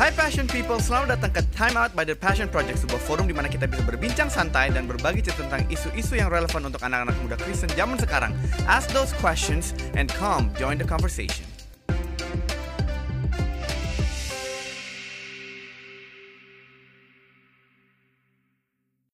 Hai Passion People, selamat datang ke Time Out by The Passion Project, sebuah forum di mana kita bisa berbincang santai dan berbagi cerita tentang isu-isu yang relevan untuk anak-anak muda Kristen zaman sekarang. Ask those questions and come join the conversation.